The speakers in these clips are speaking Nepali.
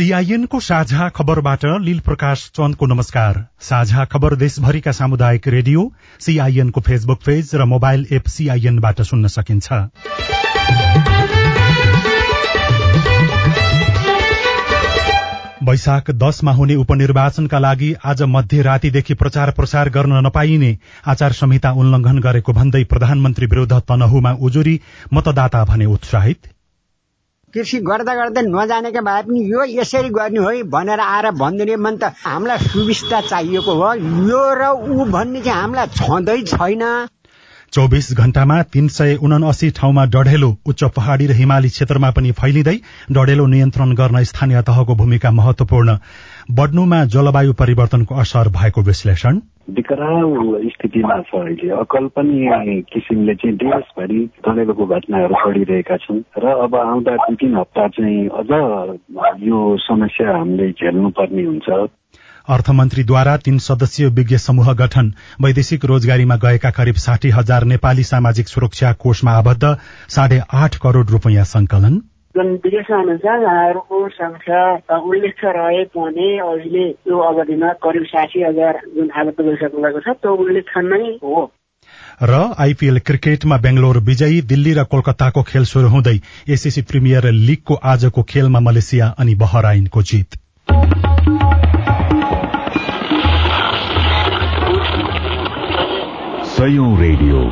सीआईएनको साझा खबरबाट लील प्रकाश चन्दको नमस्कार। साझा खबर देशभरिका सामुदायिक रेडियो सीआईएनको फेसबुक पेज र मोबाइल एप सीआईएनबाट सुन्न सकिन्छ। वैशाख दशमा हुने उपनिर्वाचनका लागि आज मध्यरातीदेखि प्रचार प्रसार गर्न नपाइने आचार संहिता उल्लंघन गरेको भन्दै प्रधानमन्त्री विरूद्ध तनहुमा उजुरी मतदाता भने उत्साहित। कृषि गर्दा गर्दै नजानेका भए पनि यो यसरी गर्ने हो भनेर आएर भनिदिने मन त हामीलाई सुविस्ता चाहिएको हो। यो र ऊ भन्ने चाहिँ हामीलाई छँदै छैन। चौबिस घण्टामा तीन सय उनासी ठाउँमा डढेलो उच्च पहाड़ी र हिमाली क्षेत्रमा पनि फैलिँदै डढेलो नियन्त्रण गर्न स्थानीय तहको भूमिका महत्वपूर्ण बढ्नुमा जलवायु परिवर्तनको असर भएको विश्लेषण। विकराल स्थितिमा छ अहिले। अकल्पनीय किसिमले चाहिँ देशभरि डढेलोको घटनाहरू बढिरहेका छन् र अब आउँदा दुई तिन हप्ता चाहिँ अझ यो समस्या हामीले झेल्नुपर्ने हुन्छ। अर्थमन्त्रीद्वारा तीन सदस्यीय विज्ञ समूह गठन वैदेशिक रोजगारीमा गएका करिब साठी हजार नेपाली सामाजिक सुरक्षा कोषमा आबद्ध साढे आठ करोड़ रूपियाँ संकलन। जुन विदेश अनुसार यहाँहरूको संख्या उल्लेख रहे पनि अहिले यो अवधिमा करिब साठी हजार जुन आबद्ध भइसक्नु भएको छ त्यो उल्लेख नै हो र आइपीएल क्रिकेटमा बेंगलोर विजयी दिल्ली र कोलकाताको खेल शुरू हुँदै एसीसी प्रिमियर लीगको आजको खेलमा मलेसिया अनि बहराइनको जित सयौं रेडियो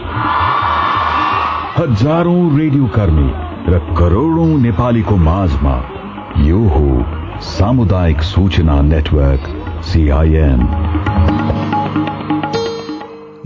हजारौं रेडियो कर्मी र करोड़ौं नेपालीको माझमा यो हो सामुदायिक सूचना नेटवर्क सीआईएन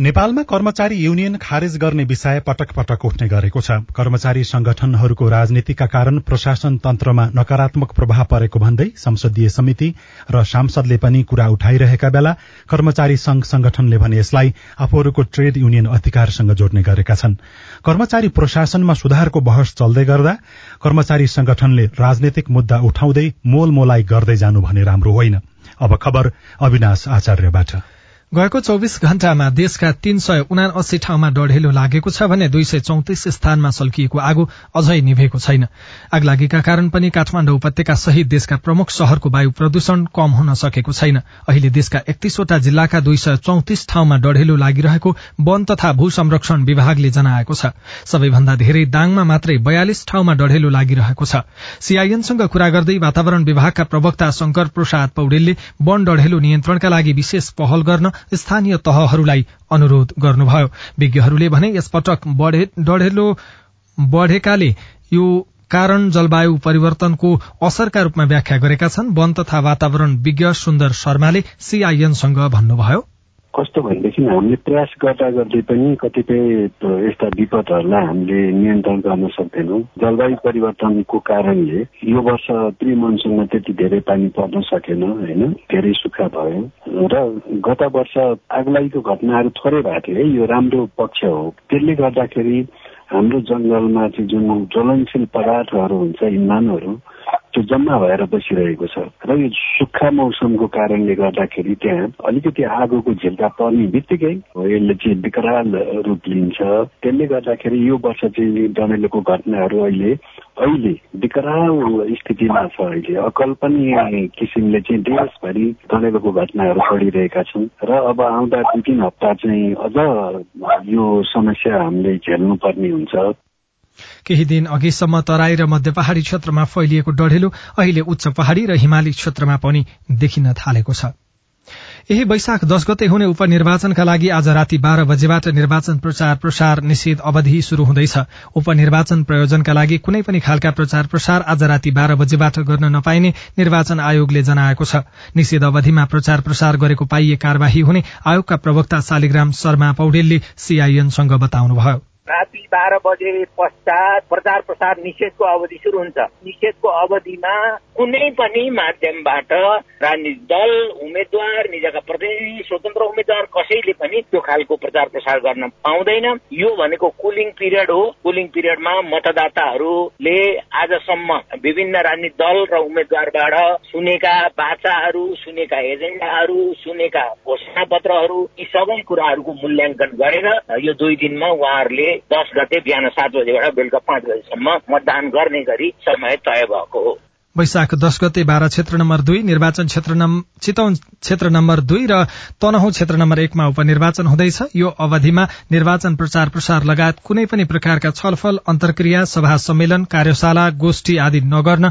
नेपालमा कर्मचारी युनियन खारेज गर्ने विषय पटक पटक उठ्ने गरेको छ। कर्मचारी संगठनहरूको राजनीतिका कारण प्रशासन तन्त्रमा नकारात्मक प्रभाव परेको भन्दै संसदीय समिति र सांसदले पनि कुरा उठाइरहेका बेला कर्मचारी संघ संगठनले भने यसलाई आफूहरूको ट्रेड युनियन अधिकारसँग जोड्ने गरेका छन्। कर्मचारी प्रशासनमा सुधारको बहस चल्दै गर्दा कर्मचारी संगठनले राजनैतिक मुद्दा उठाउँदै मोलमोलाई गर्दै जानु भने राम्रो होइन। अब खबर अविनाश आचार्यबाट। गएको चौविस घण्टामा देशका तीन सय उना अस्सी ठाउँमा डढेलो लागेको छ भने दुई सय चौतिस स्थानमा सल्किएको आगो अझै निभेको छैन। आगलागीका कारण पनि काठमाडौँ उपत्यका सहित देशका प्रमुख शहरको वायु प्रदूषण कम हुन सकेको छैन। अहिले देशका एकतीसवटा जिल्लाका दुई सय चौतिस ठाउँमा डढेलो लागिरहेको वन तथा भू संरक्षण विभागले जनाएको छ। सबैभन्दा धेरै दाङमा मात्रै बयालिस ठाउँमा डढेलो लागिरहेको छ। सीआईएनसँग कुरा गर्दै वातावरण विभागका प्रवक्ता शंकर प्रसाद पौडेलले वन डढेलो नियन्त्रणका लागि विशेष पहल गर्न स्थानीय तहहरूलाई अनुरोध गर्नुभयो। विज्ञहरूले भने यसपटक डढेलो बढ़ेकाले यो कारण जलवायु परिवर्तनको असरका रूपमा व्याख्या गरेका छन्। वन तथा वातावरण विज्ञ सुन्दर शर्माले सीआईएनसँग भन्नुभयो। कस्तो भनेदेखि हामीले प्रयास गर्दा गर्दै पनि कतिपय यस्ता विपदहरूलाई हामीले नियन्त्रण गर्न सक्दैनौँ। जलवायु परिवर्तनको कारणले यो वर्ष प्रि मनसुनमा त्यति धेरै पानी पर्न सकेन होइन? धेरै सुक्खा भयो। र गत वर्ष आगलागीको घटनाहरू थोरै भएको थियो है। यो राम्रो पक्ष हो। त्यसले गर्दाखेरि हाम्रो जङ्गलमा चाहिँ जुन ज्वलनशील पदार्थहरू हुन्छ इन्धनहरू त्यो जम्मा भएर बसिरहेको छ र यो सुक्खा मौसमको कारणले गर्दाखेरि त्यहाँ अलिकति आगोको झिल्का पर्ने बित्तिकै यसले चाहिँ विकराल रूप लिन्छ। त्यसले गर्दाखेरि यो वर्ष चाहिँ डमेलोको घटनाहरू अहिले अहिले विकराल स्थितिमा छ अहिले। अकल्पनीय किसिमले चाहिँ देशभरि डमेलोको घटनाहरू बढिरहेका छन् र अब आउँदा दुई तिन हप्ता चाहिँ अझ यो समस्या हामीले झेल्नुपर्ने हुन्छ। केही दिन अघिसम्म तराई र मध्य पहाड़ी क्षेत्रमा फैलिएको डढेलो अहिले उच्च पहाड़ी र हिमाली क्षेत्रमा पनि देखिन थालेको छ। यही वैशाख दश गते हुने उपनिर्वाचनका लागि आज राति बाह्र बजेबाट निर्वाचन प्रचार प्रसार निषेध अवधि शुरू हुँदैछ। उपनिर्वाचन प्रयोजनका लागि कुनै पनि खालका प्रचार प्रसार आज राति बाह्र बजेबाट गर्न नपाइने निर्वाचन आयोगले जनाएको छ। निषेध अवधिमा प्रचार प्रसार गरेको पाइए कार्यवाही हुने आयोगका प्रवक्ता शालिग्राम शर्मा पौडेलले सीआईएनसँग बताउनुभयो। राति बाह्र बजे पश्चात प्रचार प्रसार निषेधको अवधि सुरु हुन्छ। निषेधको अवधिमा कुनै पनि माध्यमबाट राजनीतिक दल उम्मेद्वार निजका प्रतिनिधि स्वतन्त्र उम्मेद्वार कसैले पनि त्यो खालको प्रचार प्रसार गर्न पाउँदैन। यो भनेको कुलिङ पिरियड हो। कुलिङ पिरियडमा मतदाताहरूले आजसम्म विभिन्न राजनीतिक दल र उम्मेद्वारबाट सुनेका बाचाहरू सुनेका एजेन्डाहरू सुनेका घोषणा पत्रहरू यी सबै कुराहरूको मूल्याङ्कन गरेर यो दुई दिनमा उहाँहरूले दस गते बिहान सात बजेबाट बेलुका पाँच बजेसम्म मतदान गर्ने गरी समय तय भएको हो। वैशाख दश गते बाह्र क्षेत्र नम्बर दुई निर्वाचन क्षेत्र चितौन क्षेत्र नम्बर दुई र तनहु क्षेत्र नम्बर एकमा उपनिर्वाचन हुँदैछ। यो अवधिमा निर्वाचन प्रचार प्रसार लगायत कुनै पनि प्रकारका छलफल अन्तर्क्रिया सभा सम्मेलन कार्यशाला गोष्ठी आदि नगर्न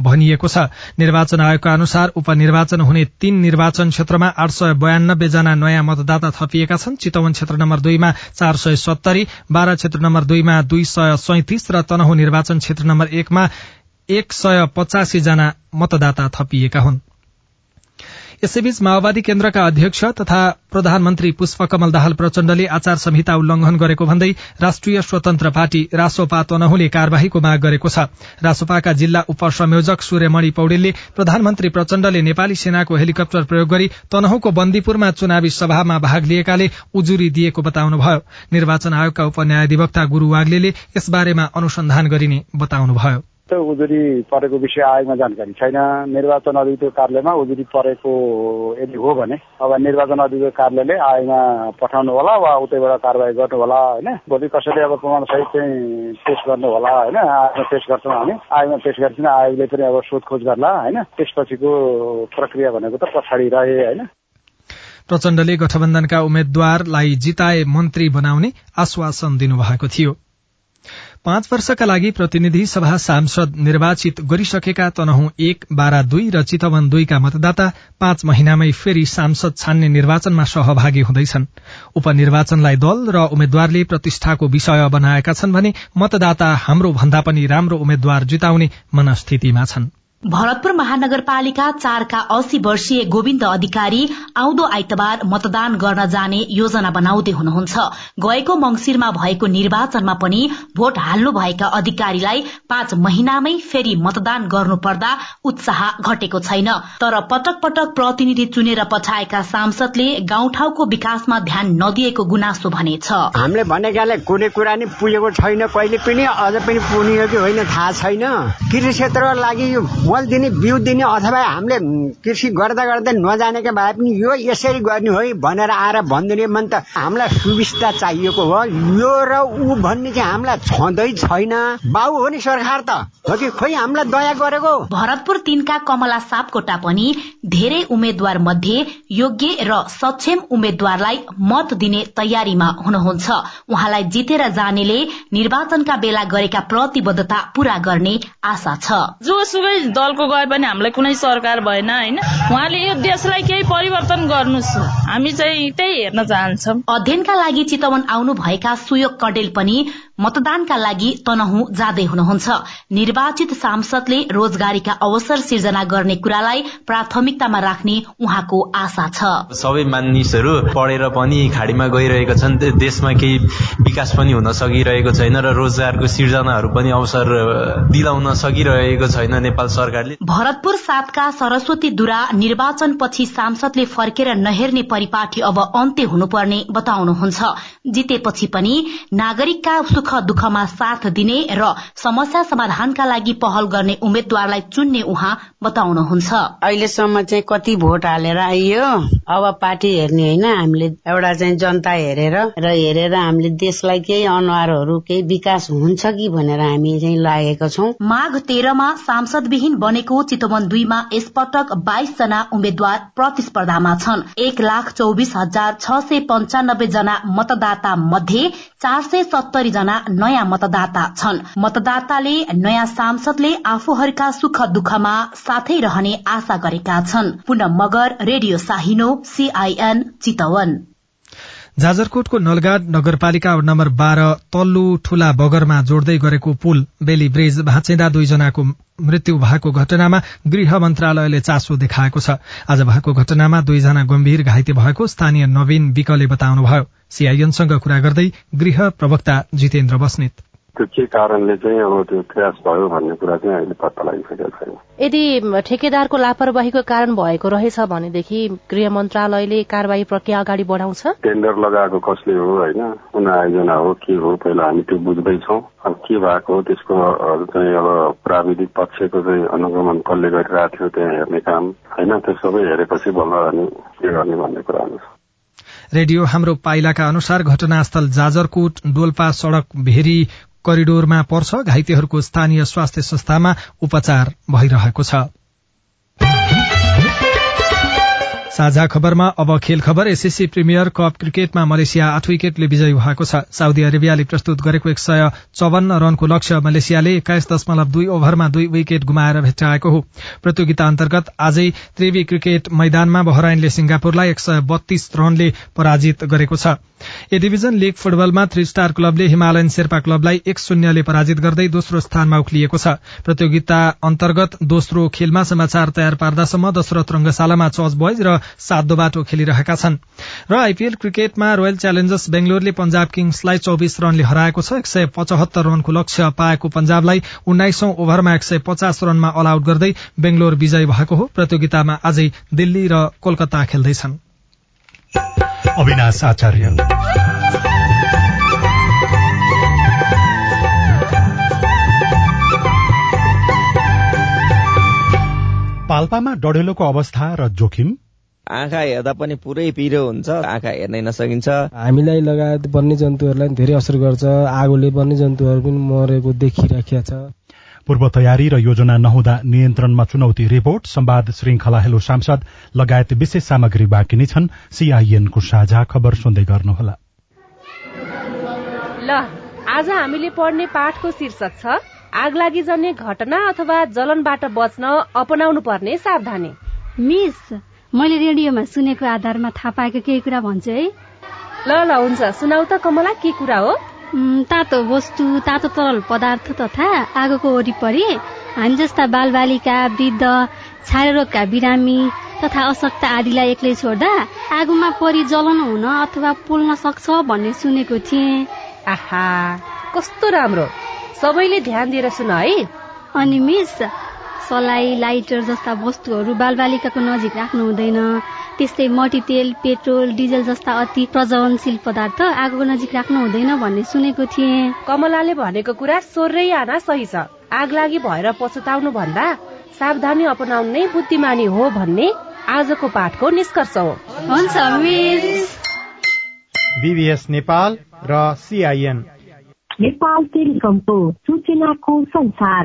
भनिएको छ। निर्वाचन आयोगका अनुसार उपनिर्वाचन हुने तीन निर्वाचन क्षेत्रमा आठ सय बयानब्बे जना नयाँ मतदाता थपिएका छन्। चितवन क्षेत्र नम्बर दुईमा चार सय सत्तरी बाह्र क्षेत्र नम्बर दुईमा दुई सय सैतिस र तनहु निर्वाचन क्षेत्र नम्बर एकमा एक सय पचासी जना मतदाता थपिएका हुन्। यसैबीच माओवादी केन्द्रका अध्यक्ष तथा प्रधानमन्त्री पुष्पकमल दाहाल प्रचण्डले आचार संहिता उल्लंघन गरेको भन्दै राष्ट्रिय स्वतन्त्र पार्टी रासोपा तनहुले कार्यवाहीको माग गरेको छ। रासोपाका जिल्ला उपसंयोजक सूर्यमणि पौडेलले प्रधानमन्त्री प्रचण्डले नेपाली सेनाको हेलिकप्टर प्रयोग गरी तनहुको बन्दीपुरमा चुनावी सभामा भाग लिएकाले उजुरी दिएको बताउनुभयो। निर्वाचन आयोगका उपन्यायाधिवक्ता गुरू वाग्ले यसबारेमा अनुसन्धान गरिने बताउनुभयो। उजुरी परेको विषय आयोगमा जानकारी छैन। निर्वाचन अधिकृत कार्यालयमा उजुरी परेको यदि हो भने अब निर्वाचन अधिकृत कार्यालयले आयोगमा पठाउनु होला वा उतैबाट कारवाही गर्नु होला होइन? भोलि कसैले अब प्रमाण सहित चाहिँ पेश गर्नु होला होइन? आयोगमा पेश गर्छौँ हामी। आयोगमा पेश गर्छौँ आयोगले पनि अब सोधखोज गर्ला होइन? त्यसपछिको प्रक्रिया भनेको त पछाडि रहे होइन? प्रचण्डले गठबन्धनका उम्मेद्वारलाई जिताए मन्त्री बनाउने आश्वासन दिनुभएको थियो। पाँच वर्षका लागि प्रतिनिधि सभा सांसद निर्वाचित गरिसकेका तनहु एक बाह्र दुई र चितवन दुईका मतदाता पाँच महिनामै फेरि सांसद छान्ने निर्वाचनमा सहभागी हुँदैछन्। उपनिर्वाचनलाई दल र उम्मेद्वारले प्रतिष्ठाको विषय बनाएका छन् भने मतदाता हाम्रो भन्दा पनि राम्रो उम्मेद्वार जिताउने मनस्थितिमा छनृ। भरतपुर महानगरपालिका चारका अस्सी वर्षीय गोविन्द अधिकारी आउँदो आइतबार मतदान गर्न जाने योजना बनाउँदै हुनुहुन्छ। गएको मंगिरमा भएको निर्वाचनमा पनि भोट हाल्नु भएका अधिकारीलाई पाँच महिनामै फेरि मतदान गर्नुपर्दा उत्साह घटेको छैन। तर पटक पटक प्रतिनिधि चुनेर पठाएका सांसदले गाउँठाउँको विकासमा ध्यान नदिएको गुनासो भने छ हामीले भनेकाले कुनै कुरा नि पुगेको छैन कहिले पनि अझ पनि पुग्ने कि होइन थाहा छैन। कृषि क्षेत्रको लागि मल दिने बिउ दिने अथवा हामीले कृषि गर्दा गर्दै नजानेका भए पनि यो यसरी गर्ने हो भनेर आएर भनिदिने मन त हामीलाई सुविस्ता चाहिएको हो। यो र ऊ भन्ने चाहिँ हामीलाई छँदै छैन। बाउ हो नि सरकार त। हो कि खोइ हामीलाई दया गरेको? भरतपुर तिनका कमला सापकोटा पनि धेरै उम्मेद्वार मध्ये योग्य र सक्षम उम्मेद्वारलाई मत दिने तयारीमा हुनुहुन्छ। उहाँलाई जितेर जानेले निर्वाचनका बेला गरेका प्रतिबद्धता पूरा गर्ने आशा छ। जोसुकै दलको गए पनि हामीलाई कुनै सरकार भएन होइन? उहाँले यो देशलाई केही परिवर्तन गर्नुहोस्। हामी चाहिँ त्यही हेर्न चाहन्छौँ। अध्ययनका लागि चितवन आउनु भएका सुयोग कडेल पनि मतदानका लागि तनहु जाँदै हुनुहुन्छ। निर्वाचित सांसदले रोजगारीका अवसर सिर्जना गर्ने कुरालाई प्राथमिकतामा राख्ने उहाँको आशा छ। सबै मानिसहरू पढेर पनि खाडीमा गइरहेका छन्। देशमा केही विकास पनि हुन सकिरहेको छैन र रोजगारको सिर्जनाहरू पनि अवसर दिलाउन सकिरहेको छैन। नेपाल सरकारले। भरतपुर सातका सरस्वती दुरा निर्वाचन पछि सांसदले फर्केर नहेर्ने परिपाटी अब अन्त्य हुनुपर्ने बताउनुहुन्छ। जितेपछि पनि नागरिकका सुख दुःखमा साथ दिने र समस्या समाधानका लागि पहल गर्ने उम्मेद्वारलाई चुन्ने उहाँ बताउनुहुन्छ। अहिलेसम्म चाहिँ कति भोट हालेर आइयो? अब पार्टी हेर्ने होइन हामीले एउटा चाहिँ जनता हेरेर र हेरेर हामीले देशलाई केही अनुहारहरू केही विकास हुन्छ कि भनेर हामी चाहिँ लागेका छौँ। माघ तेह्रमा सांसदविहीन बनेको चितवन दुईमा यसपटक बाइस जना उम्मेद्वार प्रतिस्पर्धामा छन्। एक लाख चौबिस हजार छ सय पञ्चानब्बे जना मतदाता मध्ये चार सय सत्तरी जना नयाँ मतदाता छन्। मतदाताले नयाँ सांसदले आफूहरूका सुख दुःखमा साथै रहने आशा गरेका छन्। पुनः मगर रेडियो साहिनो सीआईएन चितवन। जाजरकोटको नलगाड नगरपालिका नम्बर बाह्र तल्लु ठूला बगरमा जोड्दै गरेको पुल बेली ब्रिज भाँचेदा दुईजनाको मृत्यु भएको घटनामा गृह मन्त्रालयले चासो देखाएको छ। आज भएको घटनामा दुईजना गम्भीर घाइते भएको स्थानीय नवीन विकले बताउनुभयो। सीआईएनसँग कुरा गर्दै गृह प्रवक्ता जितेन्द्र बस्नेत। त्यो के कारणले चाहिँ अब त्यो क्रास भयो भन्ने कुरा चाहिँ अहिले पत्ता लागिसकेको छैन। यदि ठेकेदारको लापरवाहीको कारण भएको रहेछ भनेदेखि गृह मन्त्रालयले कार्यवाही प्रक्रिया अगाडि बढाउँछ? टेन्डर लगाएको कसले हो होइन? कुन आयोजना हो के हो? पहिला हामी त्यो बुझ्दैछौँ। अब के भएको हो? त्यसको चाहिँ अब प्राविधिक पक्षको चाहिँ अनुगमन कसले गरिरहेको थियो त्यहाँ हेर्ने काम होइन त्यो सबै हेरेपछि बल्ल अनि के गर्ने भन्ने कुरा रेडियो हाम्रो पाइलाका अनुसार घटनास्थल जाजरकोट डोल्पा सड़क भेरी करिडोरमा पर्छ। घाइतेहरूको स्थानीय स्वास्थ्य संस्थामा उपचार भइरहेको छ। साझा खबरमा अब खेल खबर एसएससी प्रिमियर कप क्रिकेटमा मलेसिया आठ विकेटले विजयी भएको छ। साउदी अरेबियाले प्रस्तुत गरेको एक सय चौवन्न रनको लक्ष्य मलेसियाले एक्काइस दशमलव दुई ओभरमा दुई विकेट गुमाएर भेट्टाएको हो। प्रतियोगिता अन्तर्गत आजै त्रिवी क्रिकेट मैदानमा बहराइनले सिंगापुरलाई एक सय बत्तीस रनले पराजित गरेको छ। ए डिभिजन लीग फुटबलमा थ्री स्टार क्लबले हिमालयन शेर्पा क्लबलाई एक शून्यले पराजित गर्दै दोस्रो स्थानमा उक्लिएको छ। प्रतियोगिता अन्तर्गत दोस्रो खेलमा समाचार तयार पार्दासम्म दशरथ रंगशालामा चर्च बोइज र सातो बाटो खेलिरहेका छन्। र आइपीएल क्रिकेटमा रोयल च्यालेन्जर्स बेंगलोरले पंजाब किङ्सलाई चौबिस रनले हराएको छ। एक सय पचहत्तर रनको लक्ष्य पाएको पंजाबलाई उन्नाइसौं ओभरमा एक सय पचास रनमा अल आउट गर्दै बेंगलोर विजयी भएको हो। प्रतियोगितामा आजै दिल्ली र कोलकाता खेल्दैछन्। पाल्पामा डढेलोको अवस्था र जोखिम। आँखा हेर्दा पनि पुरै पिरो हुन्छ आँखा हेर्नै नसकिन्छ। हामीलाई लगायत वन्यजन्तुहरूलाई धेरै असर गर्छ आगोले वन्यजन्तुहरू पनि मरेको देखिराखेका छ। पूर्व तयारी र योजना नहुँदा नियन्त्रणमा चुनौती रिपोर्ट संवाद श्रृंखला हेलो सांसद लगायत विशेष सामग्री बाँकी नै छन्। सीआईएनको साझा खबर सुन्दै गर्नुहोला। ल आज हामीले पढ्ने पाठको शीर्षक छ आगलागी जन्य घटना अथवा जलनबाट बच्न अपनाउनु पर्ने सावधानी। मिस मैले रेडियोमा सुनेको आधारमा थाहा पाएको केही कुरा भन्छु है। ल ल हुन्छ। सुनाउ त कमला के कुरा हो? तातो वस्तु तातो तरल पदार्थ तथा आगोको वरिपरि हामी जस्ता बालबालिका वृद्ध छारे रोगका बिरामी तथा अशक्त आदिलाई एक्लै छोड्दा आगोमा परि जलन हुन अथवा पोल्न सक्छ भन्ने सुनेको थिएँ। आहा कस्तो राम्रो। सबैले ध्यान दिएर सुन है। अनि मिस सलाई लाइटर जस्ता वस्तुहरू बालबालिकाको नजिक राख्नु हुँदैन। त्यस्तै मट्टीतेल पेट्रोल डिजल जस्ता अति प्रज्वलनशील पदार्थ आगोको नजिक राख्नु हुँदैन भन्ने सुनेको थिएँ। कमलाले भनेको कुरा सोरै आना सही छ। आग लागि भएर पछुताउनु भन्दा सावधानी अपनाउनु नै बुद्धिमानी हो भन्ने आजको पाठको निष्कर्ष हो। हुन्छ बिबिएस नेपाल र सिआइएन नेपाल टेलिकमको सूचनाको संसार।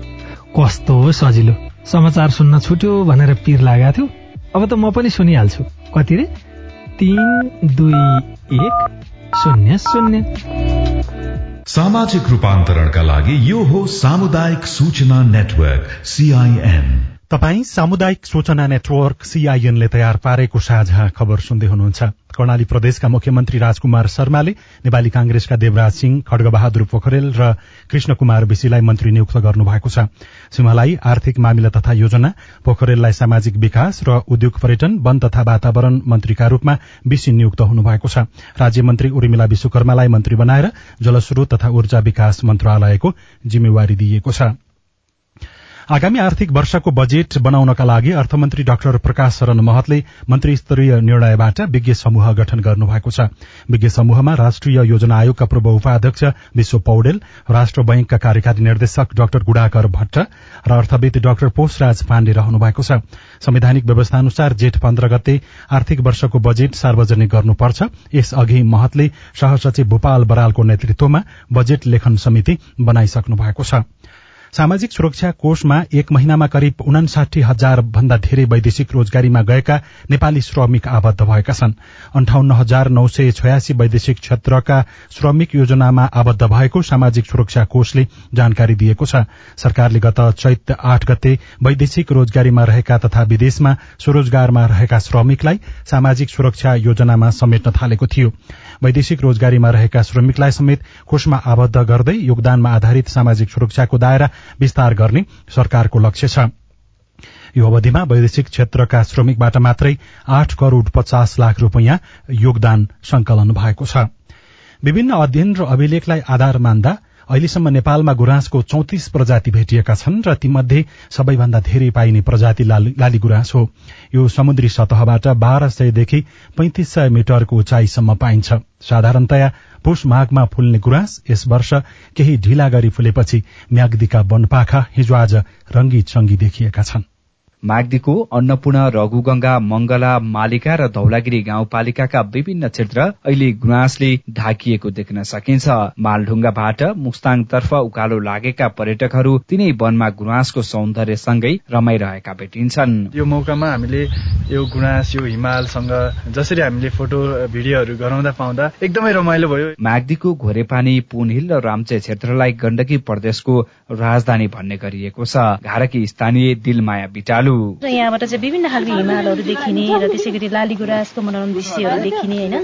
कस्तो सजिलो? समाचार सुन्न छुट्यो भनेर पिर लागेको थियो। अब त म पनि सुनिहाल्छु। कति रे? तीन दुई एक शून्य शून्य। सामाजिक रूपान्तरणका लागि यो हो सामुदायिक सूचना नेटवर्क सीआईएन तपाई सामुदायिक सूचना नेटवर्क सीआईएनले तयार पारेको साझा खबर सुन्दै हुनुहुन्छ। कर्णाली प्रदेशका मुख्यमन्त्री राजकुमार शर्माले नेपाली कांग्रेसका देवराज सिंह खड्गबहादुर पोखरेल र कृष्ण कुमार विशीलाई मन्त्री नियुक्त गर्नुभएको छ। सिंहलाई आर्थिक मामिला तथा योजना पोखरेललाई सामाजिक विकास र उद्योग पर्यटन वन तथा वातावरण मन्त्रीका रूपमा विशी नियुक्त हुनुभएको छ। राज्य मन्त्री उर्मिला विश्वकर्मालाई मन्त्री बनाएर जलस्रोत तथा ऊर्जा विकास मन्त्रालयको जिम्मेवारी दिइएको छ। आगामी आर्थिक वर्षको बजेट बनाउनका लागि अर्थमन्त्री डाक्टर प्रकाश शरण महतले मन्त्री स्तरीय निर्णयबाट विज्ञ समूह गठन गर्नुभएको छ। विज्ञ समूहमा राष्ट्रिय योजना आयोगका पूर्व उपाध्यक्ष विश्व पौडेल राष्ट्र बैंकका कार्यकारी निर्देशक डाक्टर गुडाकर भट्ट र अर्थविद डाक्टर पोषराज पाण्डे रहनु भएको छ। संवैधानिक व्यवस्था अनुसार जेठ पन्ध्र गते आर्थिक वर्षको बजेट सार्वजनिक गर्नुपर्छ। यसअघि महतले सहसचिव भूपाल बरालको नेतृत्वमा बजेट लेखन समिति बनाइसक्नु भएको छ। सामाजिक सुरक्षा कोषमा एक महिनामा करिब उनासाठी हजार भन्दा धेरै वैदेशिक रोजगारीमा गएका नेपाली श्रमिक आबद्ध भएका छन्। अन्ठाउन्न हजार नौ सय छयासी वैदेशिक क्षेत्रका श्रमिक योजनामा आबद्ध भएको सामाजिक सुरक्षा कोषले जानकारी दिएको छ। सरकारले गत चैत आठ गते वैदेशिक रोजगारीमा रहेका तथा विदेशमा स्वरोजगारमा रहेका श्रमिकलाई सामाजिक सुरक्षा योजनामा समेट्न थालेको थियो। वैदेशिक रोजगारीमा रहेका श्रमिकलाई समेत कोषमा आबद्ध गर्दै योगदानमा आधारित सामाजिक सुरक्षाको दायरा विस्तार गर्ने सरकारको लक्ष्य छ। यो अवधिमा वैदेशिक क्षेत्रका श्रमिकबाट मात्रै आठ करोड़ पचास लाख रूपियाँ योगदान संकलन भएको छ। विभिन्न अध्ययन र अभिलेखलाई आधार मान्दा अहिलेसम्म नेपालमा गुराँसको चौतिस प्रजाति भेटिएका छन् र तीमध्ये सबैभन्दा धेरै पाइने प्रजाति लाली गुराँस हो। यो समुद्री सतहबाट बाह्र सयदेखि पैंतिस सय मिटरको उचाइसम्म पाइन्छ। साधारणतया पुष माघमा फुल्ने गुराँस यस वर्ष केही ढिला गरी फुलेपछि म्याग्दीका वनपाखा हिजो आज रंगी चंगी देखिएका छन्। माग्दीको अन्नपूर्ण रघुगंगा मंगला मालिका र धौलागिरी गाउँपालिकाका विभिन्न क्षेत्र अहिले गुराँसले ढाकिएको देख्न सकिन्छ। मालढुङ्गाबाट मुस्ताङतर्फ उकालो लागेका पर्यटकहरू तिनै वनमा गुराँसको सौन्दर्यसँगै रमाइरहेका भेटिन्छन्। यो मौकामा हामीले यो गुराँस यो हिमालसँग जसरी हामीले फोटो भिडियोहरू गराउँदा पाउँदा एकदमै रमाइलो भयो। माग्दीको घोरेपानी पुनहिल र रामचे क्षेत्रलाई गण्डकी प्रदेशको राजधानी भन्ने गरिएको छ। घारकी स्थानीय दिलमाया बिटालु र यहाँबाट चाहिँ विभिन्न खालको हिमालहरू देखिने र त्यसै गरी लाली गुराँसको मनोरम दृश्यहरू देखिने होइन।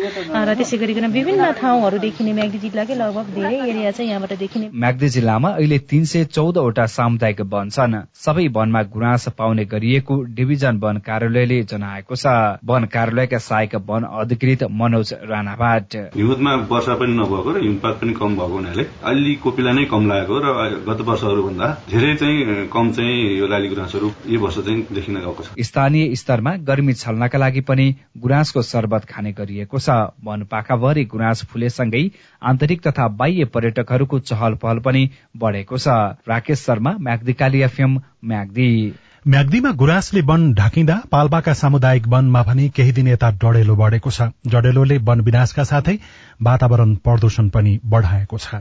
र त्यसै गरिकन विभिन्न ठाउँहरू देखिने म्याग्दी जिल्लाकै लगभग धेरै एरिया चाहिँ यहाँबाट देखिने। म्याग्दी जिल्लामा अहिले तीन सय चौधवटा सामुदायिक वन छन्। सबै वनमा गुराँस पाउने गरिएको डिभिजन वन कार्यालयले जनाएको छ। वन कार्यालयका सहायक वन अधिकृत मनोज राणाबाट हिउँदमा वर्षा पनि नभएको र हिमपात पनि कम भएको हुनाले अलि कोपिला नै कम लागेको र गत वर्षहरू भन्दा धेरै चाहिँ कम चाहिँ यो लाली गुराँसहरू यो वर्ष चाहिँ देखिन गएको छ। स्थानीय स्तरमा गर्मी छल्नका लागि पनि गुराँसको शरबत खाने गरिएको छ। वन पाखाभरि गुराँस फुलेसँगै आन्तरिक तथा बाह्य पर्यटकहरूको चहल पहल पनि बढेको छ। राकेश शर्मा म्याग्दी एफएम म्याग्दी। म्याग्दीमा गुराँसले वन ढाकिँदा पाल्पाका सामुदायिक वनमा भने केही दिन यता डडेलो बढेको छ। डडेलोले वन विनाशका साथै वातावरण प्रदूषण पनि बढाएको छ।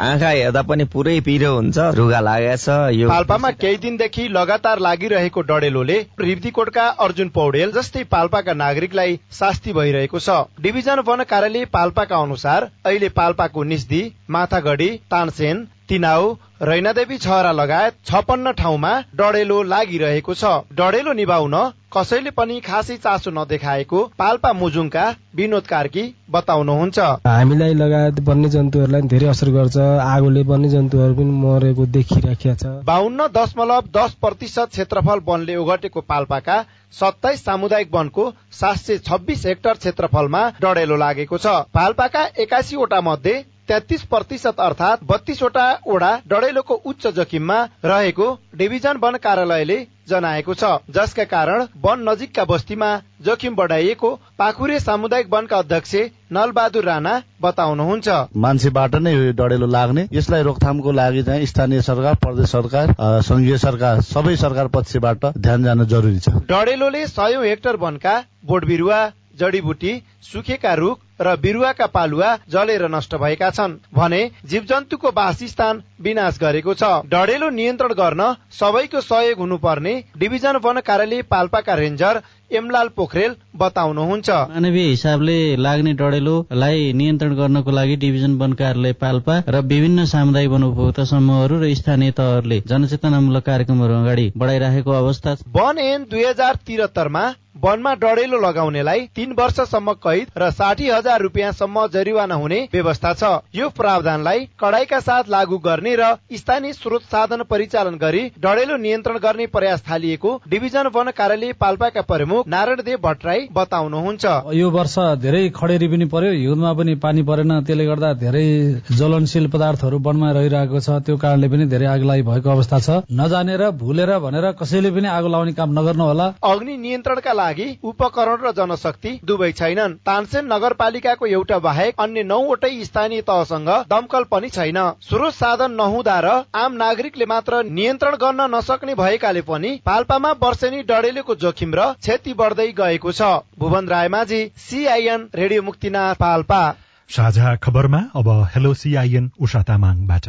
आँखा हेर्दा पनि पुरै पिरो हुन्छ रुगा लागेछ यो पाल्पामा केही दिनदेखि लगातार लागिरहेको डडेलोले रिब्दीकोटका अर्जुन पौडेल जस्तै पाल्पाका नागरिकलाई शास्ति भइरहेको छ। डिभिजन वन कार्यालय पाल्पाका अनुसार अहिले पाल्पाको निस्दी माथागढी तानसेन तिनाउ रैनादेवी छहरा लगायत छपन्न ठाउँमा डडेलो लागिरहेको छ। डडेलो निभाउन कसैले पनि खासै चासो नदेखाएको पाल्पा मुजुङका विनोद कार्की बताउनुहुन्छ। हामीलाई लगायत वन्य जन्तुहरूलाई धेरै असर गर्छ। आगोले वन्य जन्तुहरू पनि मरेको देखिराखेका छ। बाहन्न दशमलव दस प्रतिशत क्षेत्रफल वनले ओगटेको पाल्पाका सत्ताइस सामुदायिक वनको सात सय छब्बिस हेक्टर क्षेत्रफलमा डडेलो लागेको छ। पाल्पाका एकासीवटा मध्ये तेत्तिस प्रतिशत अर्थात बत्तीसवटा ओडा डडेलोको उच्च जोखिममा रहेको डिभिजन वन कार्यालयले जनाएको छ। जसका कारण वन नजिकका बस्तीमा जोखिम बढाइएको पाखुरे सामुदायिक वनका अध्यक्ष नलबहादुर राणा बताउनुहुन्छ। मान्छेबाट नै डढेलो लाग्ने। यसलाई रोकथामको लागि चाहिँ स्थानीय सरकार प्रदेश सरकार संघीय सरकार सबै सरकार पक्षबाट ध्यान जान जरुरी छ। डढेलोले सयौं हेक्टर वनका बोट बिरुवा जडीबुटी सुकेका रुख र बिरुवाका पालुवा जलेर नष्ट भएका छन् भने जीव जन्तुको वासस्थान विनाश गरेको छ। डढेलो नियन्त्रण गर्न सबैको सहयोग हुनुपर्ने डिभिजन वन कार्यालय पाल्पाका रेन्जर एमलाल पोखरेल बताउनुहुन्छ मानवीय हिसाबले लाग्ने डढेलोलाई नियन्त्रण गर्नको लागि डिभिजन वन कार्यालय पाल्पा र विभिन्न सामुदायिक वन उपभोक्ता समूहहरू र स्थानीय तहहरूले जनचेतनामूलक कार्यक्रमहरू अगाडि बढाइराखेको अवस्था वन एन दुई हजार त्रिहत्तरमा वनमा डढेलो लगाउनेलाई तीन वर्षसम्म कैद र साठी हजार रुपियाँसम्म जरिवाना हुने व्यवस्था छ। यो प्रावधानलाई कडाईका साथ लागू गर्ने र स्थानीय स्रोत साधन परिचालन गरी डढेलो नियन्त्रण गर्ने प्रयास थालिएको डिभिजन वन कार्यालय पाल्पाका प्रमुख नारायण देव भट्टराई बताउनुहुन्छ यो वर्ष धेरै खडेरी पनि पर्यो हिउँदमा पनि पानी परेन त्यसले गर्दा धेरै ज्वलनशील पदार्थहरू वनमा रहिरहेको छ त्यो कारणले पनि धेरै आगलागी भएको अवस्था छ। नजानेर भुलेर भनेर कसैले पनि आगो लाउने काम नगर्नु होला। अग्नि नियन्त्रणका लागि उपकरण र जनशक्ति दुवै छैनन्। तानसेन नगरपालिकाको एउटा बाहेक अन्य नौवटै स्थानीय तहसँग दमकल पनि छैन। स्रोत साधन नहुँदा र आम नागरिकले मात्र नियन्त्रण गर्न नसक्ने भएकाले पनि पाल्पामा वर्षेनी डढेलेको जोखिम र क्षति बढ्दै गएको छ। Bhuwan Raymajhi CIN radio Muktinath Palpa. साझा खबरमा अब हेलो सिआइएन उषा तामाङबाट।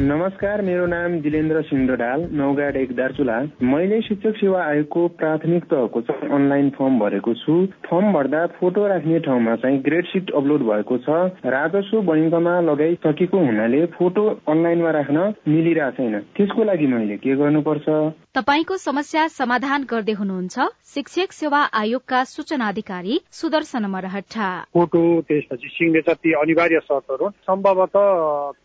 नमस्कार मेरो नाम जिलेन्द्र सिंह ढाल नौगाड एक दार्चुला। मैले शिक्षक सेवा आयोगको प्राथमिक तहको चाहिँ अनलाइन फर्म भरेको छु। फर्म भर्दा फोटो राख्ने ठाउँमा चाहिँ ग्रेड सिट अपलोड भएको छ। राजस्व बैङ्कमा लगाइसकेको हुनाले फोटो अनलाइनमा राख्न मिलिरहेको छैन। त्यसको लागि मैले के गर्नुपर्छ? तपाईँको समस्या समाधान गर्दै हुनुहुन्छ शिक्षक सेवा आयोगका सूचना अधिकारी सुदर्शन मरहट्टा। फोटो त्यसपछि सिग्नेचर ती अनिवार्य शर्तहरू सम्भवतः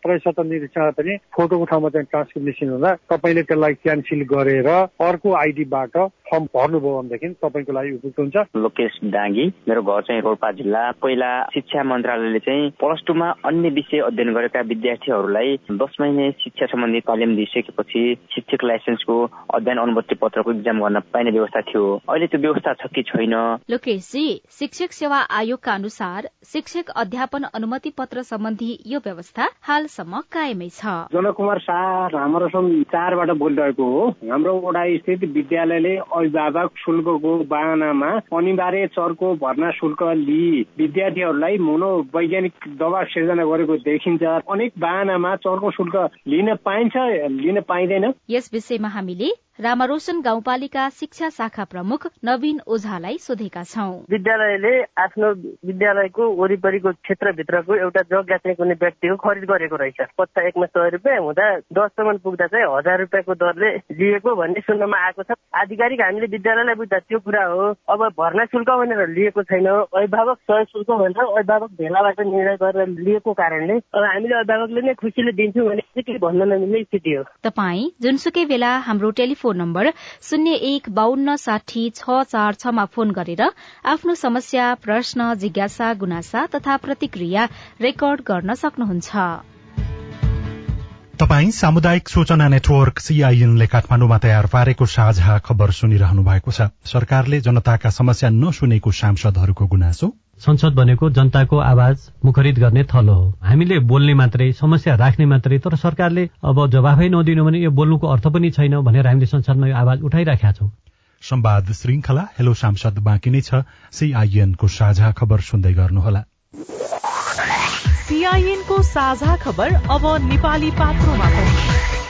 प्रवेश निरीक्षण पनि फोटोको ठाउँमा चाहिँ ट्रान्सक्रिप्सन हुँदा तपाईँले त्यसलाई क्यान्सिल गरेर अर्को आइडीबाट फर्म भर्नुभयो भनेदेखि तपाईँको लागि उपयुक्त हुन्छ। लोकेश डाङ्गी मेरो घर चाहिँ रोल्पा जिल्ला। पहिला शिक्षा मन्त्रालयले चाहिँ प्लस टूमा अन्य विषय अध्ययन गरेका विद्यार्थीहरूलाई दस महिने शिक्षा सम्बन्धी तालिम दिइसकेपछि शिक्षक लाइसेन्सको अध्ययन अनुमति पत्रको इक्जाम गर्न पाइने व्यवस्था थियो। अहिले त्यो व्यवस्था छ कि छैन? लोकेशजी शिक्षक सेवा आयोगका अनुसार शिक्षक अध्यापन अनुमति पत्र सम्बन्धी यो व्यवस्था हालसम्म कायमै छ। जनकुमार शाह हाम्रो सन् चारबाट बोलिरहेको हो। हाम्रो वडा स्थित विद्यालयले अभिभावक शुल्कको बाहनामा अनिवार्य चरको भर्ना शुल्क लिई विद्यार्थीहरूलाई मनोवैज्ञानिक दबाव सिर्जना गरेको देखिन्छ। अनेक बाहनामा चरको शुल्क लिन पाइन्छ लिन पाइँदैन। यस विषयमा हामीले रामारोशन गाउँपालिका शिक्षा शाखा प्रमुख नवीन ओझालाई सोधेका छौं। विद्यालयले आफ्नो विद्यालयको वरिपरिको क्षेत्रभित्रको एउटा जग्गा चाहिँ कुनै व्यक्तिको खरिद गरेको रहेछ। पत्ता एकमा सय रुपियाँ हुँदा दससम्म पुग्दा चाहिँ हजार रुपियाँको दरले लिएको भन्ने सुन्नमा आएको छ। आधिकारिक हामीले विद्यालयलाई बुझ्दा त्यो कुरा हो। अब भर्ना शुल्क भनेर लिएको छैन। अभिभावक सहयोग शुल्क भनेर अभिभावक भेलाबाट निर्णय गरेर लिएको कारणले अब हामीले अभिभावकले नै खुसीले दिन्छौँ भने केही भन्न नमिल्ने स्थिति हो। तपाईँ जुनसुकै बेला हाम्रो टेलिफोन नम्बर शून्य एक बान्न साठी छ चार छमा फोन गरेर आफ्नो समस्या प्रश्न जिज्ञासा गुनासा तथा प्रतिक्रिया रेकर्ड गर्न सक्नुहुन्छ। तपाई सामुदायिक सूचना नेटवर्क सीआईएनले काठमाडौँमा तयार पारेको साझा खबर सुनिरहनु भएको छ। सरकारले जनताका समस्या नसुनेको सांसदहरूको गुनासो संसद भनेको जनताको आवाज मुखरित गर्ने थलो हो। हामीले बोल्ने मात्रै समस्या राख्ने मात्रै तर सरकारले अब जवाफै नदिनु भने यो बोल्नुको अर्थ पनि छैन भनेर हामीले संसदमा यो आवाज उठाइराखेका छौं। संवाद श्रृंखला हेलो सांसद बाँकी नै छ। सीआईएनको साझा खबर सुन्दै गर्नुहोला। सीआईएनको साझा खबर अब नेपाली पात्रोमा।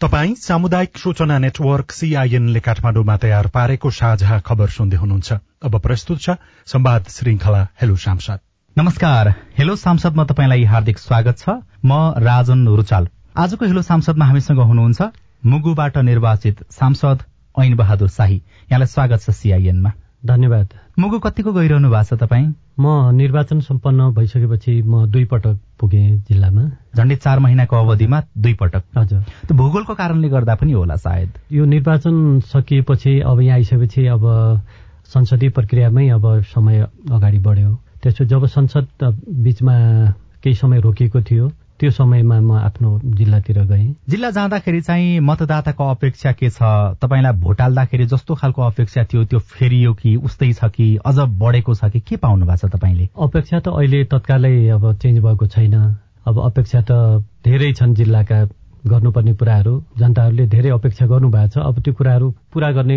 तपाई सामुदायिक सूचना नेटवर्क सीआईएनले काठमाडौँमा तयार पारेको साझा खबर सुन्दै हुनुहुन्छ। अब प्रस्तुत छ संवाद श्रृंखला हेलो सांसद नमस्कार हेलो सांसदमा तपाईँलाई हार्दिक स्वागत छ। म राजन रुचाल। आजको हेलो सांसदमा हामीसँग हुनुहुन्छ मुगुबाट निर्वाचित सांसद ऐन बहादुर शाही। यहाँलाई स्वागत छ सीआईएनमा। धन्यवाद। मुगु कतिको गइरहनु भएको छ तपाईँ? म निर्वाचन सम्पन्न भइसकेपछि म दुई पटक पुगे जिल्लामा। झण्डै चार महिनाको अवधिमा दुई पटक। हजुर। त्यो भूगोलको कारणले गर्दा पनि होला सायद। यो निर्वाचन सकिएपछि अब यहाँ आइसकेपछि अब संसदीय प्रक्रियामै अब समय अगाडि बढ्यो। त्यसो जब संसद बीचमा केही समय रोकिएको थियो त्यो समयमा म आफ्नो जिल्लातिर गएँ। जिल्ला जाँदाखेरि चाहिँ मतदाताको अपेक्षा के छ? तपाईँलाई भोट हाल्दाखेरि जस्तो खालको अपेक्षा थियो त्यो फेरियो कि उस्तै छ कि अझ बढेको छ कि? के पाउनु भएको छ तपाईँले? अपेक्षा त अहिले तत्कालै अब चेन्ज भएको छैन। अब अपेक्षा त धेरै छन् जिल्लाका गर्नुपर्ने कुराहरू। जनताहरूले धेरै अपेक्षा गर्नुभएको छ। अब त्यो कुराहरू पूरा गर्ने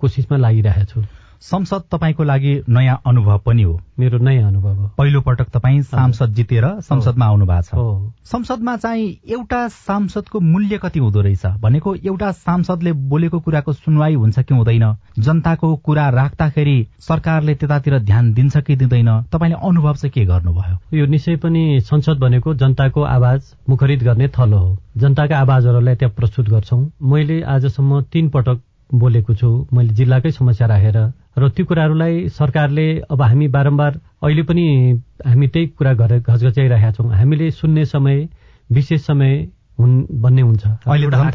कोसिसमा लागिरहेको छु। संसद तपाईँको लागि नयाँ अनुभव पनि हो। मेरो नयाँ अनुभव हो। पहिलो पटक तपाईँ सांसद जितेर संसदमा आउनु भएको छ। संसदमा चाहिँ एउटा सांसदको मूल्य कति हुँदो रहेछ भनेको एउटा सांसदले बोलेको कुराको सुनवाई हुन्छ कि हुँदैन? जनताको कुरा राख्दाखेरि सरकारले त्यतातिर ध्यान दिन्छ कि दिँदैन? तपाईँले अनुभव चाहिँ के गर्नुभयो? यो निश्चय पनि संसद भनेको जनताको आवाज मुखरित गर्ने थलो हो। जनताका आवाजहरूलाई त्यहाँ प्रस्तुत गर्छौं। मैले आजसम्म तीन पटक बोलेको छु। मैले जिल्लाकै समस्या राखेर र ती कुराहरूलाई सरकारले अब हामी बारम्बार अहिले पनि हामी त्यही कुरा गरेर घचघच्याइरहेका छौँ। हामीले सुन्ने समय विशेष समय हुन् भन्ने हुन्छ।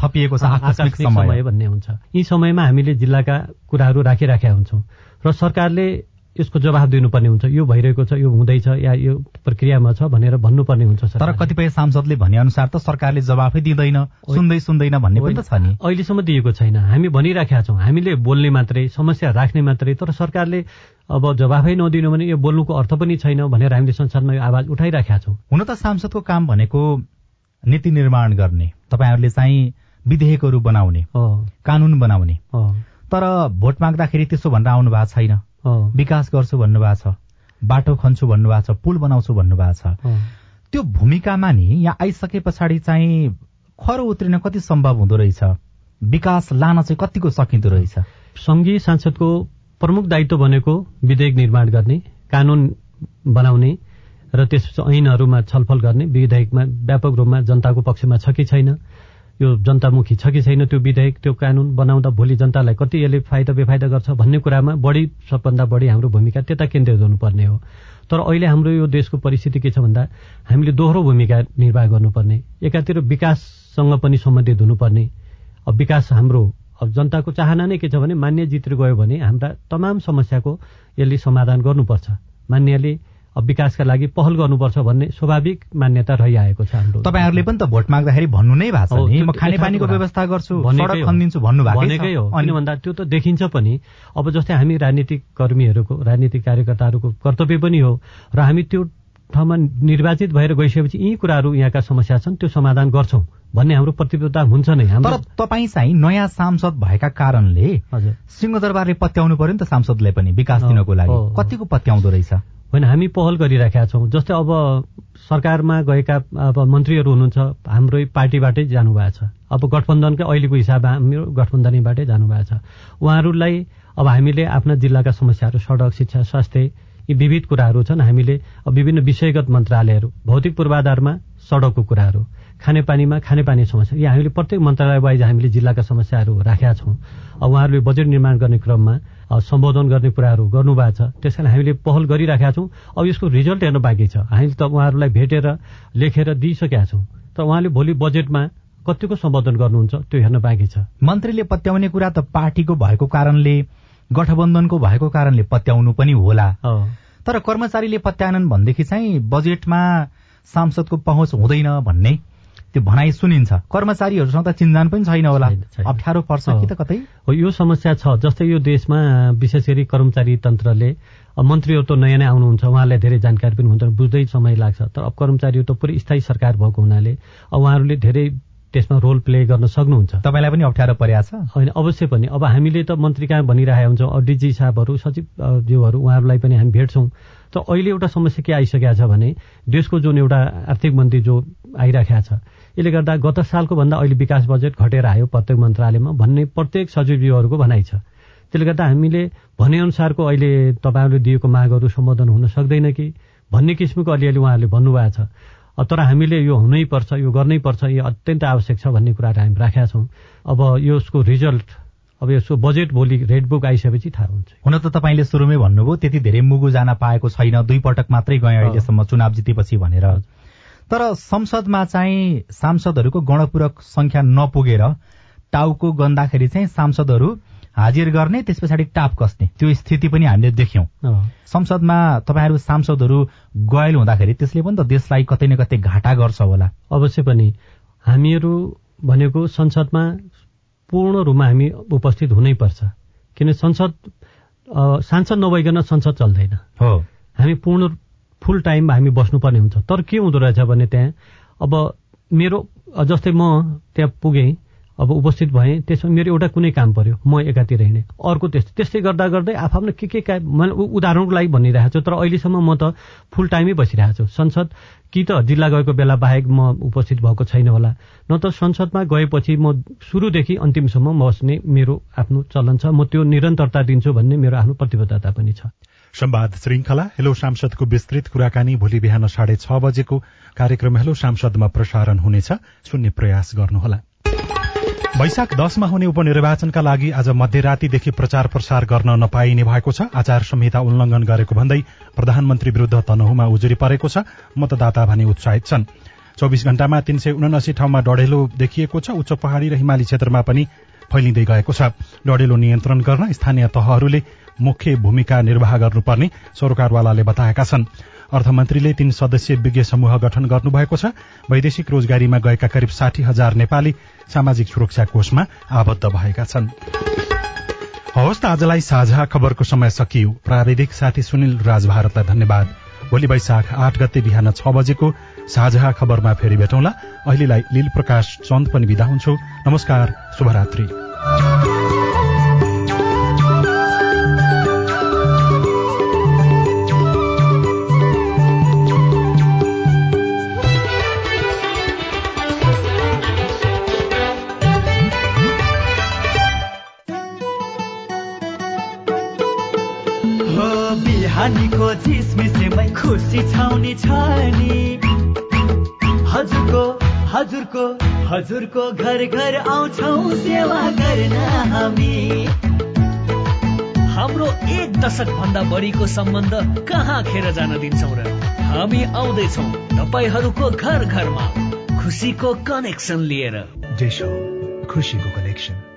थपिएको छ आकस्मिक। समय भन्ने हुन्छ। यी समयमा हामीले जिल्लाका कुराहरू राखिराखेका हुन्छौँ। र सरकारले यसको जवाब दिनुपर्ने हुन्छ। यो भइरहेको छ यो हुँदैछ या यो प्रक्रियामा छ भनेर भन्नुपर्ने हुन्छ तर। कतिपय सांसदले भने अनुसार त सरकारले जवाफै दिँदैन सुन्दै सुन्दैन भन्ने पनि त छ नि। अहिलेसम्म दिएको छैन। हामी भनिराखेका छौँ। हामीले बोल्ने मात्रै समस्या राख्ने मात्रै तर सरकारले अब जवाफै नदिनु भने यो बोल्नुको अर्थ पनि छैन भनेर हामीले संसदमा यो आवाज उठाइराखेका छौँ। हुन त सांसदको काम भनेको नीति निर्माण गर्ने तपाईँहरूले चाहिँ विधेयकहरू बनाउने कानून बनाउने। तर भोट माग्दाखेरि त्यसो भनेर आउनु भएको छैन। विकास गर्छु भन्नुभएको छ बाटो खन्छु भन्नुभएको छ पुल बनाउँछु भन्नुभएको छ। त्यो भूमिकामा नि यहाँ आइसके पछाडि चाहिँ खरो उत्रिन कति सम्भव हुँदो रहेछ? विकास लान चाहिँ कतिको सकिँदो रहेछ? सङ्घीय सांसदको प्रमुख दायित्व भनेको विधेयक निर्माण गर्ने कानून बनाउने र त्यसपछि ऐनहरूमा छलफल गर्ने विधेयकमा व्यापक रूपमा जनताको पक्षमा छ कि छैन? यो जनतामुखी छ कि छैन त्यो विधेयक त्यो कानून बनाउँदा भोलि जनतालाई कति यसले फाइदा बेफाइदा गर्छ भन्ने कुरामा बढी सबभन्दा बढी हाम्रो भूमिका त्यता केन्द्रित हुनुपर्ने हो। तर अहिले हाम्रो यो देशको परिस्थिति के छ भन्दा हामीले दोहोरो भूमिका निर्वाह गर्नुपर्ने एकातिर विकाससँग पनि सम्बन्धित हुनुपर्ने। अब विकास हाम्रो अब जनताको चाहना नै के छ भने मान्य जितेर गयो भने हाम्रा तमाम समस्याको यसले समाधान गर्नुपर्छ। मान्यले विकासका लागि पहल गर्नुपर्छ भन्ने स्वाभाविक मान्यता रहिआएको छ हाम्रो तपाईँहरूले पनि त भोट माग्दाखेरि भन्नु नै भएको छ म खानेपानीको व्यवस्था गर्छु भनेकै हो। किन भन्दा त्यो त देखिन्छ पनि। अब जस्तै हामी राजनीतिक कर्मीहरूको राजनीतिक कार्यकर्ताहरूको कर्तव्य पनि हो। र हामी त्यो ठाउँमा निर्वाचित भएर गइसकेपछि यी कुराहरू यहाँका समस्या छन् त्यो समाधान गर्छौँ भन्ने हाम्रो प्रतिबद्धता हुन्छ नै। तर तपाईँ चाहिँ नयाँ सांसद भएका कारणले हजुर। सिंहदरबारले पत्याउनु पर्यो नि त सांसदलाई पनि विकास दिनको लागि। कतिको पत्याउँदो रहेछ? होइन हामी पहल गरिराखेका छौँ। जस्तै अब सरकारमा गएका अब मन्त्रीहरू हुनुहुन्छ हाम्रै पार्टीबाटै जानुभएको छ। अब गठबन्धनकै अहिलेको हिसाबमा हाम्रो गठबन्धनैबाटै जानुभएको छ। उहाँहरूलाई अब हामीले आफ्ना जिल्लाका समस्याहरू सडक शिक्षा स्वास्थ्य यी विविध कुराहरू छन्। हामीले विभिन्न विषयगत मन्त्रालयहरू भौतिक पूर्वाधारमा सडकको कुराहरू खानेपानीमा खानेपानी समस्या यी हामीले प्रत्येक मन्त्रालय वाइज हामीले जिल्लाका समस्याहरू राखेका छौँ। उहाँहरूले बजेट निर्माण गर्ने क्रममा सम्बोधन गर्ने कुराहरू गर्नुभएको छ। त्यस कारण हामीले पहल गरिराखेका छौँ। अब यसको रिजल्ट हेर्न बाँकी छ। हामीले त उहाँहरूलाई भेटेर लेखेर दिइसकेका छौँ। तर उहाँले भोलि बजेटमा कतिको सम्बोधन गर्नुहुन्छ त्यो हेर्न बाँकी छ। मन्त्रीले पत्याउने कुरा त पार्टीको भएको कारणले गठबन्धनको भएको कारणले पत्याउनु पनि होला। तर कर्मचारीले पत्याएनन् भनेदेखि चाहिँ बजेटमा सांसदको पहुँच हुँदैन भन्ने। त्यो भनाइ सुनिन्छ। कर्मचारीहरूसँग त चिन्जान पनि छैन होला। अप्ठ्यारो पर्छ कि त कतै? हो यो समस्या छ। जस्तै यो देशमा विशेष गरी कर्मचारी तन्त्रले मन्त्रीहरू त नयाँ नै आउनुहुन्छ उहाँहरूलाई धेरै जानकारी पनि हुँदैन बुझ्दै समय लाग्छ। तर अब कर्मचारीहरू त पुरै स्थायी सरकार भएको हुनाले अब उहाँहरूले धेरै त्यसमा रोल प्ले गर्न सक्नुहुन्छ। तपाईँलाई पनि अप्ठ्यारो परेको छ? होइन अवश्य पनि। अब हामीले त मन्त्री कहाँ भनिरहेका हुन्छौँ अब डिजी साहबहरू सचिव अ, ज्यूहरू उहाँहरूलाई पनि हामी भेट्छौँ। त अहिले एउटा समस्या के आइसकेको छ भने देशको जुन एउटा आर्थिक मन्त्री जो आइराखेको छ यसले गर्दा गत सालको भन्दा अहिले विकास बजेट घटेर आयो। प्रत्येक मन्त्रालयमा भन्ने प्रत्येक सचिवज्यूहरूको भनाइ छ। त्यसले गर्दा हामीले भनेअनुसारको अहिले तपाईँहरूले दिएको मागहरू सम्बोधन हुन सक्दैन कि? भन्ने किसिमको अलिअलि उहाँहरूले भन्नुभएको छ। तर हामीले यो हुनै पर्छ यो गर्नै पर्छ यो अत्यन्त आवश्यक छ भन्ने कुराहरू हामी राखेका छौँ। अब यसको रिजल्ट अब यसको बजेट भोलि रेड बुक आइसकेपछि थाहा हुन्छ। हुन त तपाईँले सुरुमै भन्नुभयो त्यति धेरै मुगु जान पाएको छैन दुई पटक मात्रै गए अहिलेसम्म चुनाव जितेपछि भनेर। तर संसदमा चाहिँ सांसदहरूको गणपूरक संख्या नपुगेर टाउको गन्दाखेरि चाहिँ सांसदहरू हाजिर गर्ने त्यस पछाडि टाप कस्ने। त्यो स्थिति पनि हामीले देख्यौं। संसदमा तपाईँहरू सांसदहरू गयल हुँदाखेरि त्यसले पनि त देशलाई कतै न कतै घाटा गर्छ होला। अवश्य पनि। हामीहरू भनेको संसदमा पूर्ण रूपमा हामी उपस्थित हुनैपर्छ किन संसद सांसद नभइकन संसद चल्दैन। हो। हामी पूर्ण फुल टाइम हामी बस्नुपर्ने हुन्छ। तर के हुँदो रहेछ भने त्यहाँ अब मेरो जस्तै म त्यहाँ पुगेँ अब उपस्थित भएँ त्यसमा मेरो एउटा कुनै काम पर्यो म एकातिर हिँडेँ। अर्को त्यस्तै त्यस्तै गर्दा गर्दै आफआफ्नो के के का मैले उदाहरणको लागि भनिरहेको छु तर अहिलेसम्म म त फुल टाइमै बसिरहेको छु। संसद कि त जिल्ला गएको बेला बाहेक म उपस्थित भएको छैन होला। न त संसदमा गएपछि म सुरुदेखि अन्तिमसम्म बस्ने मेरो आफ्नो चलन छ। म त्यो निरन्तरता दिन्छु भन्ने मेरो आफ्नो प्रतिबद्धता पनि छ। संवाद श्रृंखला हेलो सांसदको विस्तृत कुराकानी भोलि बिहान साढे छ बजेको कार्यक्रम हेलो सांसदमा प्रसारण हुनेछ। सुन्ने प्रयास गर्नुहोला। वैशाख दशमा हुने उपनिर्वाचनका लागि आज मध्यरातीदेखि प्रचार प्रसार गर्न नपाइने भएको छ। आचार संहिता उल्लंघन गरेको भन्दै प्रधानमन्त्री विरूद्ध तनहुमा उजुरी परेको छ। मतदाता भने उत्साहित छन्। चौविस घण्टामा तीन सय उनासी ठाउँमा डढेलो देखिएको छ। उच्च पहाड़ी र हिमाली क्षेत्रमा पनि फैलिँदै गएको छ। डढेलो नियन्त्रण गर्न स्थानीय तहहरूले मुख्य भूमिका निर्वाह गर्नुपर्ने सरकारवालाले बताएका छन्। अर्थमन्त्रीले तीन सदस्यीय विज्ञ समूह गठन गर्नुभएको छ। वैदेशिक रोजगारीमा गएका करिब साठी हजार नेपाली सामाजिक सुरक्षा कोषमा आबद्ध भएका छन्। हवस् त आजलाई साझा खबरको समय सकियो। प्राविधिक साथी सुनिल राज भारतलाई धन्यवाद। भोलि वैशाख आठ गते बिहान छ बजेको साझा खबरमा फेरि भेटौँला। अहिलेलाई लील प्रकाश चन्द पनि विदा हुन्छु। नमस्कार शुभरात्री। हजुरको घर घर आउँछौ सेवा गर्न हामी। हाम्रो एक दशक भन्दा बढीको सम्बन्ध कहाँ खेर जान दिन्छौ र हामी आउँदैछौ तपाईँहरूको घर घरमा खुसीको कनेक्सन लिएर। जेसो खुसीको कनेक्सन।